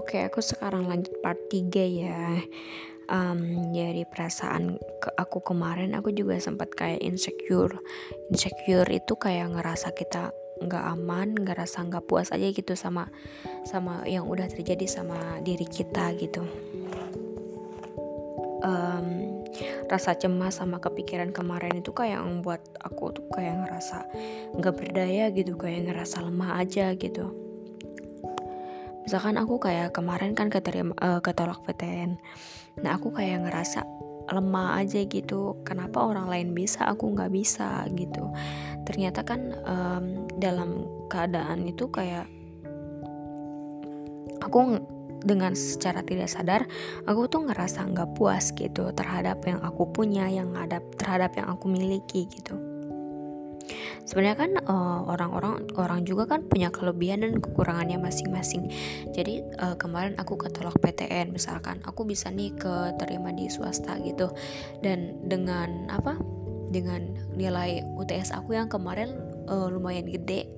Oke, aku sekarang lanjut part 3 ya. Um, dari perasaan ke aku kemarin aku juga sempat kayak insecure. Insecure itu kayak ngerasa kita nggak aman, ngerasa nggak puas aja gitu sama sama yang udah terjadi sama diri kita gitu. Um, rasa cemas sama kepikiran kemarin itu kayak membuat aku tuh kayak ngerasa nggak berdaya gitu, kayak ngerasa lemah aja gitu misalkan aku kayak kemarin kan keterima uh, ketolak PTN nah aku kayak ngerasa lemah aja gitu. Kenapa orang lain bisa aku nggak bisa gitu. Ternyata kan um, dalam keadaan itu kayak aku dengan secara tidak sadar aku tuh ngerasa nggak puas gitu terhadap yang aku punya yang ada terhadap yang aku miliki gitu sebenarnya kan eh, orang-orang uh, orang juga kan punya kelebihan dan kekurangannya masing-masing. Jadi uh, kemarin aku ketolak PTN misalkan. Aku bisa nih keterima di swasta gitu. Dan dengan apa dengan nilai UTS aku yang kemarin uh, lumayan gede.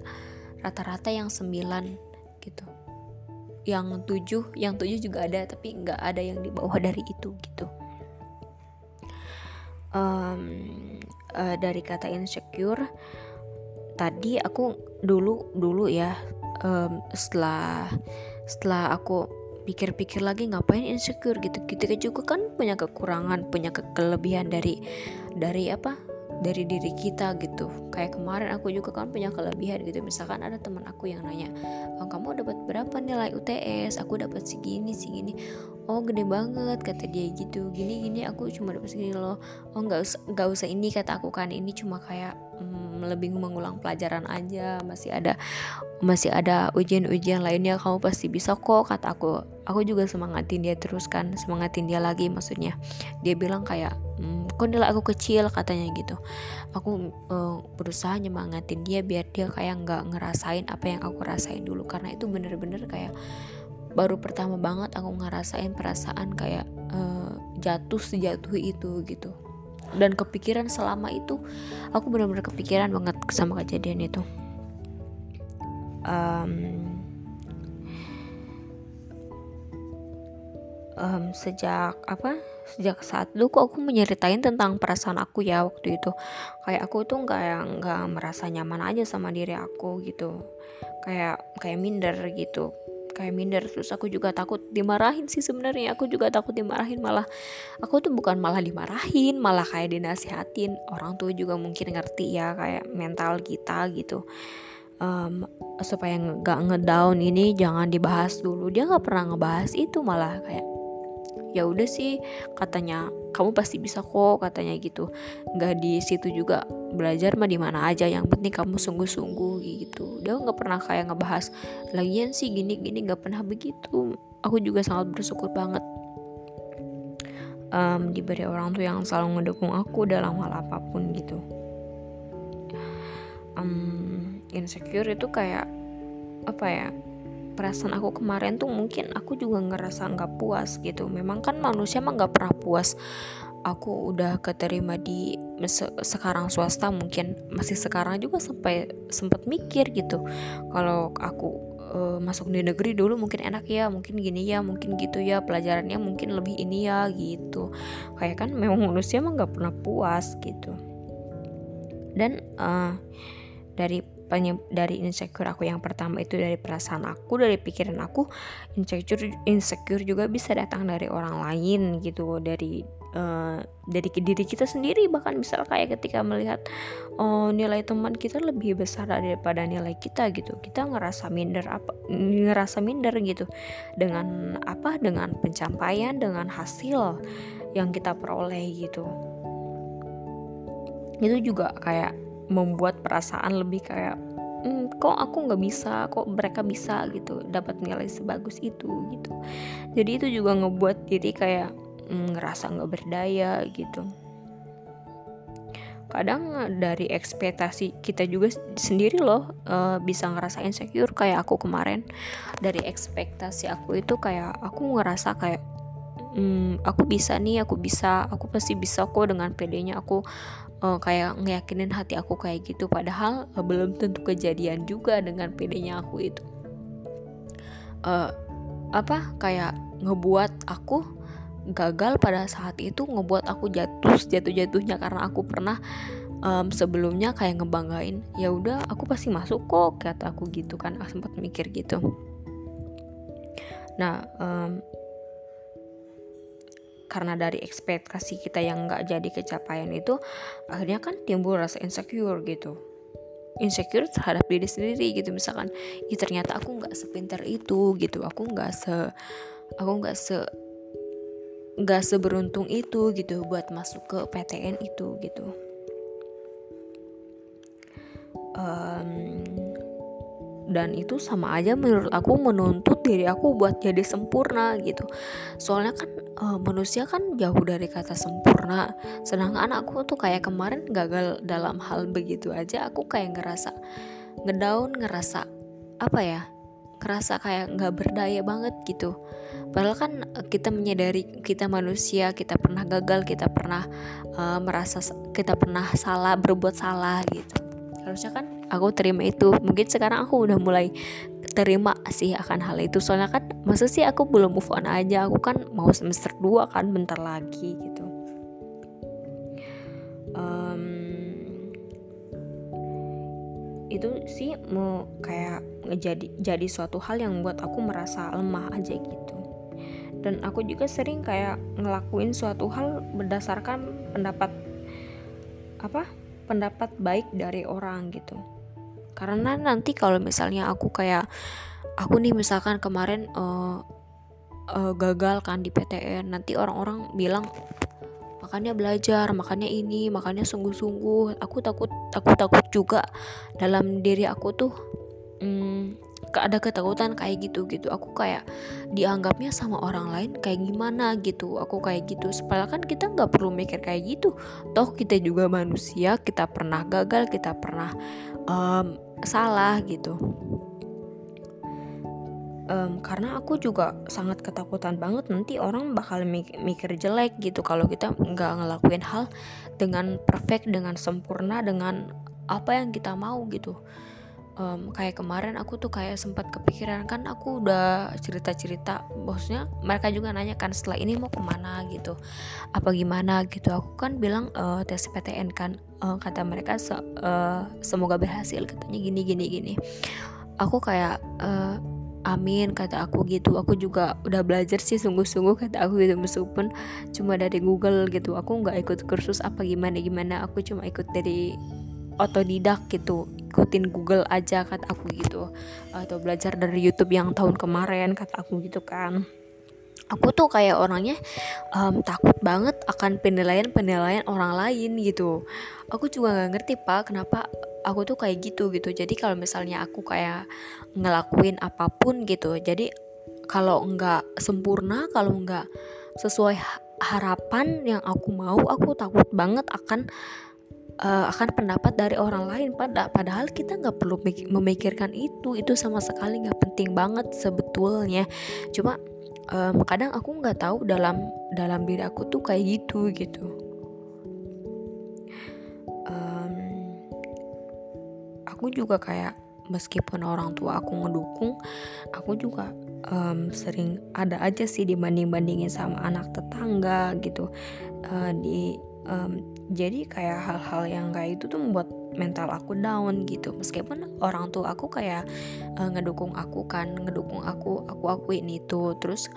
Rata-rata yang 9 gitu. Yang tujuh yang tujuh juga ada tapi nggak ada yang di bawah dari itu gitu um, uh, dari kata insecure tadi aku dulu dulu ya um, setelah setelah aku pikir-pikir lagi ngapain insecure gitu. Kita juga kan punya kekurangan punya ke kelebihan dari dari apa? Dari diri kita gitu. Kayak kemarin aku juga kan punya kelebihan gitu. Misalkan ada teman aku yang nanya oh, kamu dapat berapa nilai UTS aku dapat segini segini oh gede banget kata dia gitu. Gini gini aku cuma dapat segini loh. Oh nggak usah nggak usah ini kata aku kan. Ini cuma kayak hmm, lebih mengulang pelajaran aja. Masih ada masih ada ujian-ujian lainnya. Kamu pasti bisa kok kata aku. Aku juga semangatin dia terus kan semangatin dia lagi maksudnya. Dia bilang kayak hmm, kok nilai aku kecil katanya gitu. Aku uh, berusaha nyemangatin dia biar dia kayak nggak ngerasain apa yang aku rasain dulu. Karena itu bener-bener kayak baru pertama banget aku ngerasain perasaan kayak uh, jatuh sejatuh itu gitu. Dan kepikiran selama itu aku benar-benar kepikiran banget sama kejadian itu. Um, um, sejak apa? Sejak saat dulu kok aku menyeritain tentang perasaan aku ya waktu itu. Kayak aku tuh nggak nggak merasa nyaman aja sama diri aku gitu. Kayak kayak minder gitu kayak minder. Terus aku juga takut dimarahin sih sebenarnya. Aku juga takut dimarahin malah aku tuh bukan malah dimarahin malah kayak dinasihatin. Orang tuh juga mungkin ngerti ya kayak mental kita gitu. Um, supaya nggak ngedown ini jangan dibahas dulu. Dia nggak pernah ngebahas itu malah kayak ya udah sih katanya kamu pasti bisa kok katanya gitu. Nggak di situ juga belajar mah di mana aja yang penting kamu sungguh-sungguh gitu. Dia nggak pernah kayak ngebahas lagian sih gini gini nggak pernah begitu. Aku juga sangat bersyukur banget um, diberi orang tuh yang selalu ngedukung aku dalam hal apa pun gitu. Um, insecure itu kayak apa ya perasaan aku kemarin tuh mungkin aku juga ngerasa nggak puas gitu. Memang kan manusia mah nggak pernah puas. Aku udah keterima di se sekarang swasta mungkin masih sekarang juga sampai sempat mikir gitu. Kalau aku uh, masuk di negeri dulu mungkin enak ya mungkin gini ya mungkin gitu ya pelajarannya mungkin lebih ini ya gitu. Kayak kan memang manusia mah nggak pernah puas gitu. Dan uh, dari dari insecure aku yang pertama itu dari perasaan aku dari pikiran aku insecure insecure juga bisa datang dari orang lain gitu dari uh, dari diri kita sendiri. Bahkan misal kayak ketika melihat oh, nilai teman kita lebih besar daripada nilai kita gitu kita ngerasa minder apa ngerasa minder gitu dengan apa? Dengan pencapaian dengan hasil yang kita peroleh gitu. Itu juga kayak membuat perasaan lebih kayak mm, kok aku nggak bisa kok mereka bisa gitu dapat nilai sebagus itu gitu. Jadi itu juga ngebuat diri kayak mm, ngerasa nggak berdaya gitu. Kadang dari ekspektasi kita juga sendiri loh uh, bisa ngerasa insecure kayak aku kemarin. Dari ekspektasi aku itu kayak aku ngerasa kayak hmm, aku bisa nih aku bisa aku pasti bisa kok dengan pedenya aku uh, kayak ngeyakinin hati aku kayak gitu padahal uh, belum tentu kejadian juga dengan pedenya aku itu. Uh, apa kayak ngebuat aku gagal pada saat itu ngebuat aku jatuh jatuh jatuhnya karena aku pernah um, sebelumnya kayak ngebanggain ya udah aku pasti masuk kok kata aku gitu kan aku sempat mikir gitu. Nah um, karena dari ekspektasi kita yang nggak jadi kecapaian itu akhirnya kan timbul rasa insecure gitu. Insecure terhadap diri sendiri gitu. Misalkan ya ternyata aku nggak sepinter itu gitu. Aku nggak se aku nggak se nggak seberuntung itu gitu buat masuk ke PTN itu gitu. Um, dan itu sama aja menurut aku menuntut diri aku buat jadi sempurna gitu. Soalnya kan uh, manusia kan jauh dari kata sempurna. Sedangkan aku tuh kayak kemarin gagal dalam hal begitu aja aku kayak ngerasa ngedown ngerasa apa ya ngerasa kayak nggak berdaya banget gitu. Padahal kan kita menyadari kita manusia kita pernah gagal kita pernah uh, merasa kita pernah salah berbuat salah gitu. Harusnya kan aku terima itu. Mungkin sekarang aku udah mulai terima sih akan hal itu. Soalnya kan masa sih aku belum move on aja? Aku kan mau semester 2 kan bentar lagi gitu. Um, itu sih mau kayak ngejadi jadi suatu hal yang buat aku merasa lemah aja gitu. Dan aku juga sering kayak ngelakuin suatu hal berdasarkan pendapat apa pendapat baik dari orang gitu karena nanti kalau misalnya aku kayak aku nih misalkan kemarin uh, uh, gagal kan di PTN nanti orang-orang bilang makanya belajar makanya ini makanya sungguh-sungguh. Aku takut aku takut juga dalam diri aku tuh hmm, ada ketakutan kayak gitu gitu aku kayak dianggapnya sama orang lain kayak gimana gitu. Aku kayak gitu. Supaya kan kita nggak perlu mikir kayak gitu. Toh kita juga manusia kita pernah gagal kita pernah um, salah gitu. Um, karena aku juga sangat ketakutan banget nanti orang bakal mikir jelek gitu. Kalau kita nggak ngelakuin hal dengan perfect dengan sempurna dengan apa yang kita mau gitu um, kayak kemarin aku tuh kayak sempat kepikiran kan aku udah cerita-cerita bosnya mereka juga nanya kan setelah ini mau ke mana gitu? Apa gimana? Gitu. Aku kan bilang uh, tes PTN kan uh, kata mereka se uh, semoga berhasil katanya gini gini gini. Aku kayak uh, amin kata aku gitu. Aku juga udah belajar sih sungguh-sungguh kata aku gitu meskipun cuma dari Google gitu. Aku nggak ikut kursus apa gimana gimana aku cuma ikut dari otodidak gitu ikutin Google aja kata aku gitu. Atau belajar dari YouTube yang tahun kemarin kata aku gitu kan. Aku tuh kayak orangnya um, takut banget akan penilaian-penilaian orang lain gitu. Aku juga nggak ngerti pak kenapa aku tuh kayak gitu gitu. Jadi kalau misalnya aku kayak ngelakuin apa pun gitu jadi kalau nggak sempurna kalau nggak sesuai harapan yang aku mau aku takut banget akan uh, akan pendapat dari orang lain pada padahal kita nggak perlu memikirkan itu. Itu sama sekali nggak penting banget sebetulnya. Cuma um, kadang aku nggak tahu dalam dalam diri aku tuh kayak gitu gitu. Um, aku juga kayak meskipun orang tua aku ngedukung aku juga um, sering ada aja sih dibanding bandingin sama anak tetangga gitu. Uh, di um, jadi kayak hal-hal yang kayak itu tuh membuat mental aku down gitu. Meskipun orang tua aku kayak uh, ngedukung aku kan ngedukung aku aku akuin itu. Terus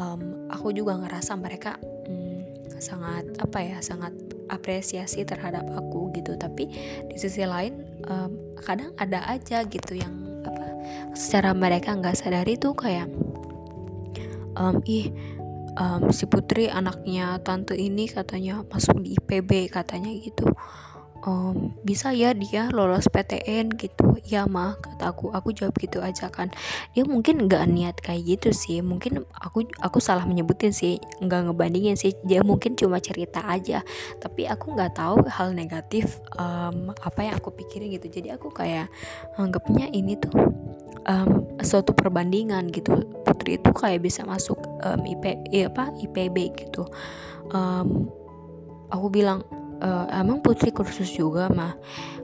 um, aku juga ngerasa mereka um, sangat apa ya sangat apresiasi terhadap aku gitu. Tapi di sisi lain um, kadang ada aja gitu yang apa secara mereka nggak sadari tuh kayak um, ih um, si Putri anaknya tante ini katanya masuk di IPB katanya gitu um, bisa ya dia lolos PTN gitu. Ya mah kata aku aku jawab gitu aja kan. Dia mungkin nggak niat kayak gitu sih. Mungkin aku aku salah menyebutin sih. Nggak ngebandingin sih. Dia mungkin cuma cerita aja. Tapi aku nggak tahu hal negatif um, apa yang aku pikirin gitu. Jadi aku kayak anggapnya ini tuh um, suatu perbandingan gitu. Putri itu kayak bisa masuk um, IP ya apa IPB gitu. Um, aku bilang uh, emang Putri kursus juga mah?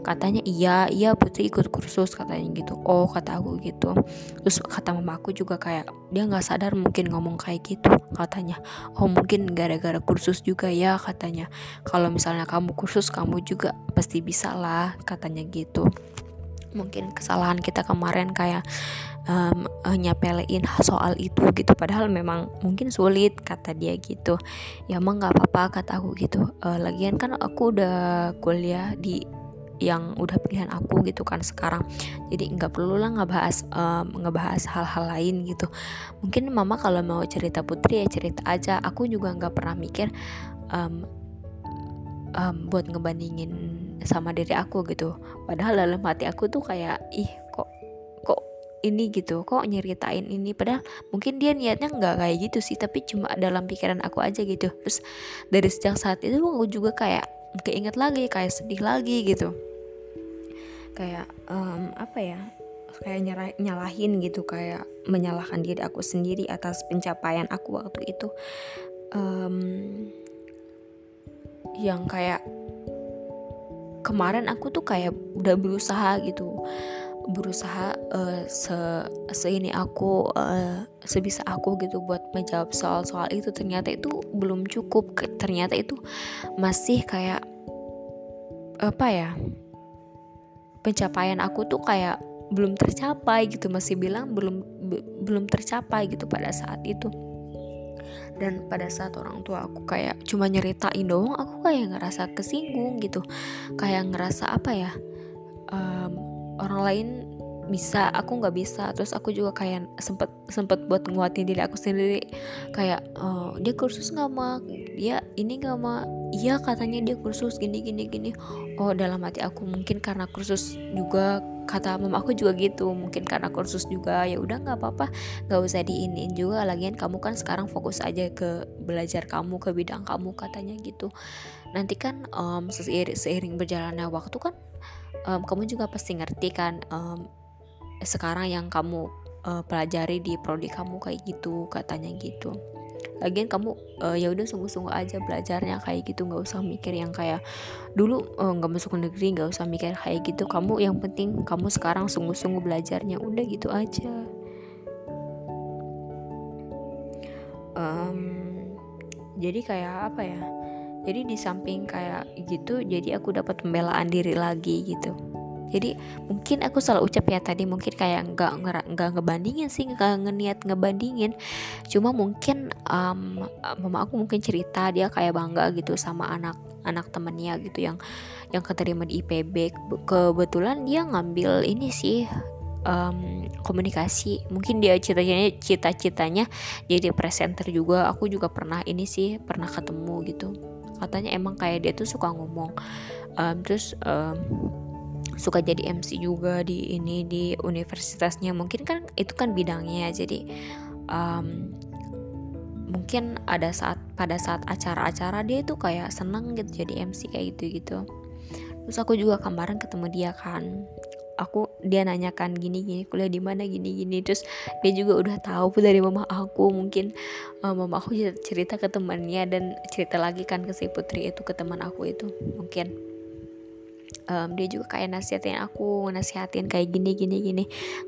Katanya iya iya Putri ikut kursus katanya gitu. Oh kata aku gitu. Terus kata mama aku juga kayak dia nggak sadar mungkin ngomong kayak gitu katanya. Oh mungkin gara-gara kursus juga ya katanya. Kalau misalnya kamu kursus kamu juga pasti bisa lah katanya gitu. Mungkin kesalahan kita kemarin kayak um, nyapelein soal itu gitu. Padahal memang mungkin sulit kata dia gitu. Ya emang nggak apa-apa kata aku gitu. Uh, lagian kan aku udah kuliah di yang udah pilihan aku gitu kan sekarang. Jadi nggak perlu lah ngebahas um, ngebahas hal-hal lain gitu. Mungkin mama kalau mau cerita putri ya cerita aja. Aku juga nggak pernah mikir um, um, buat ngebandingin sama diri aku gitu. Padahal dalam hati aku tuh kayak ih ini gitu kok nyeritain ini? Padahal mungkin dia niatnya nggak kayak gitu sih tapi cuma dalam pikiran aku aja gitu. Terus dari sejak saat itu aku juga kayak keinget lagi kayak sedih lagi gitu. Kayak um, apa ya kayak nyerah, nyalahin gitu kayak menyalahkan diri aku sendiri atas pencapaian aku waktu itu. Um, yang kayak kemarin aku tuh kayak udah berusaha gitu berusaha uh, se seini aku uh, sebisa aku gitu buat menjawab soal-soal itu. Ternyata itu belum cukup. Ternyata itu masih kayak apa ya pencapaian aku tuh kayak belum tercapai gitu. Masih bilang belum belum tercapai gitu pada saat itu. Dan pada saat orang tua aku kayak cuma nyeritain doang aku kayak ngerasa kesinggung gitu. Kayak ngerasa apa ya orang lain bisa aku nggak bisa. Terus aku juga kayak sempet sempet buat nguatin diri aku sendiri. Kayak uh, dia kursus nggak mah dia ini nggak mah iya katanya dia kursus gini gini gini. Oh dalam hati aku mungkin karena kursus juga kata mama aku juga gitu. Mungkin karena kursus juga ya udah nggak apa-apa. Nggak usah diinin juga. Lagian kamu kan sekarang fokus aja ke belajar kamu ke bidang kamu katanya gitu. Nanti kan um, seiring, seiring berjalannya waktu kan um, kamu juga pasti ngerti kan um, sekarang yang kamu uh, pelajari di prodi kamu kayak gitu katanya gitu. Lagian kamu uh, ya udah sungguh-sungguh aja belajarnya kayak gitu nggak usah mikir yang kayak dulu nggak uh, masuk negeri nggak usah mikir kayak gitu. Kamu yang penting kamu sekarang sungguh-sungguh belajarnya udah gitu aja. Um, jadi kayak apa ya jadi di samping kayak gitu jadi aku dapat pembelaan diri lagi gitu. Jadi mungkin aku selalu ucap ya tadi mungkin kayak nggak nggak ngebandingin sih nggak ngeniat ngebandingin. Cuma mungkin um, mama aku mungkin cerita dia kayak bangga gitu sama anak anak temennya gitu yang yang keterima di IPB kebetulan dia ngambil ini sih um, komunikasi. Mungkin dia cita-citanya cita-citanya jadi presenter juga. Aku juga pernah ini sih pernah ketemu gitu katanya emang kayak dia tuh suka ngomong um, terus um, suka jadi MC juga di ini di universitasnya. Mungkin kan itu kan bidangnya jadi um, mungkin ada saat pada saat acara-acara dia itu kayak seneng gitu jadi MC kayak gitu gitu terus aku juga kemarin ketemu dia kan aku dia nanyakan gini gini kuliah di mana gini gini. Terus dia juga udah tahu dari mama aku mungkin uh, mama aku cerita ke temannya dan cerita lagi kan ke si putri itu ke teman aku itu mungkin. Um, dia juga kayak nasihatin aku nasihatin kayak gini gini gini.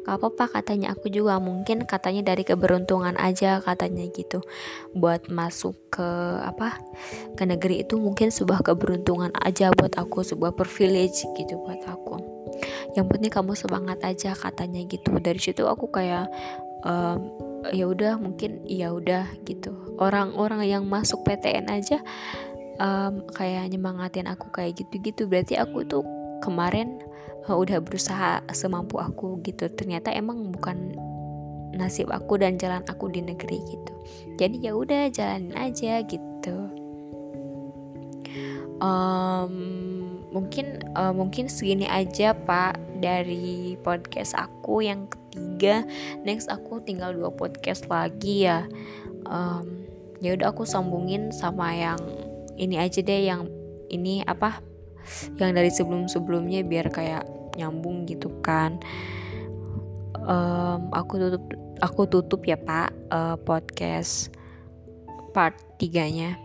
Gak apa-apa katanya aku juga mungkin katanya dari keberuntungan aja katanya gitu. Buat masuk ke apa ke negeri itu mungkin sebuah keberuntungan aja buat aku sebuah privilege gitu buat aku yang penting kamu semangat aja katanya gitu. Dari situ aku kayak um, ya udah mungkin ya udah gitu. Orang-orang yang masuk PTN aja um, kayak nyemangatin aku kayak gitu-gitu. Berarti aku tuh kemarin uh, udah berusaha semampu aku gitu. Ternyata emang bukan nasib aku dan jalan aku di negeri gitu. Jadi ya udah jalanin aja gitu. Um, mungkin uh, mungkin segini aja pak dari podcast aku yang ketiga. Next aku tinggal dua podcast lagi ya. Um, ya udah aku sambungin sama yang ini aja deh yang ini apa yang dari sebelum-sebelumnya biar kayak nyambung gitu kan. Um, aku tutup aku tutup ya pak uh, podcast part tiganya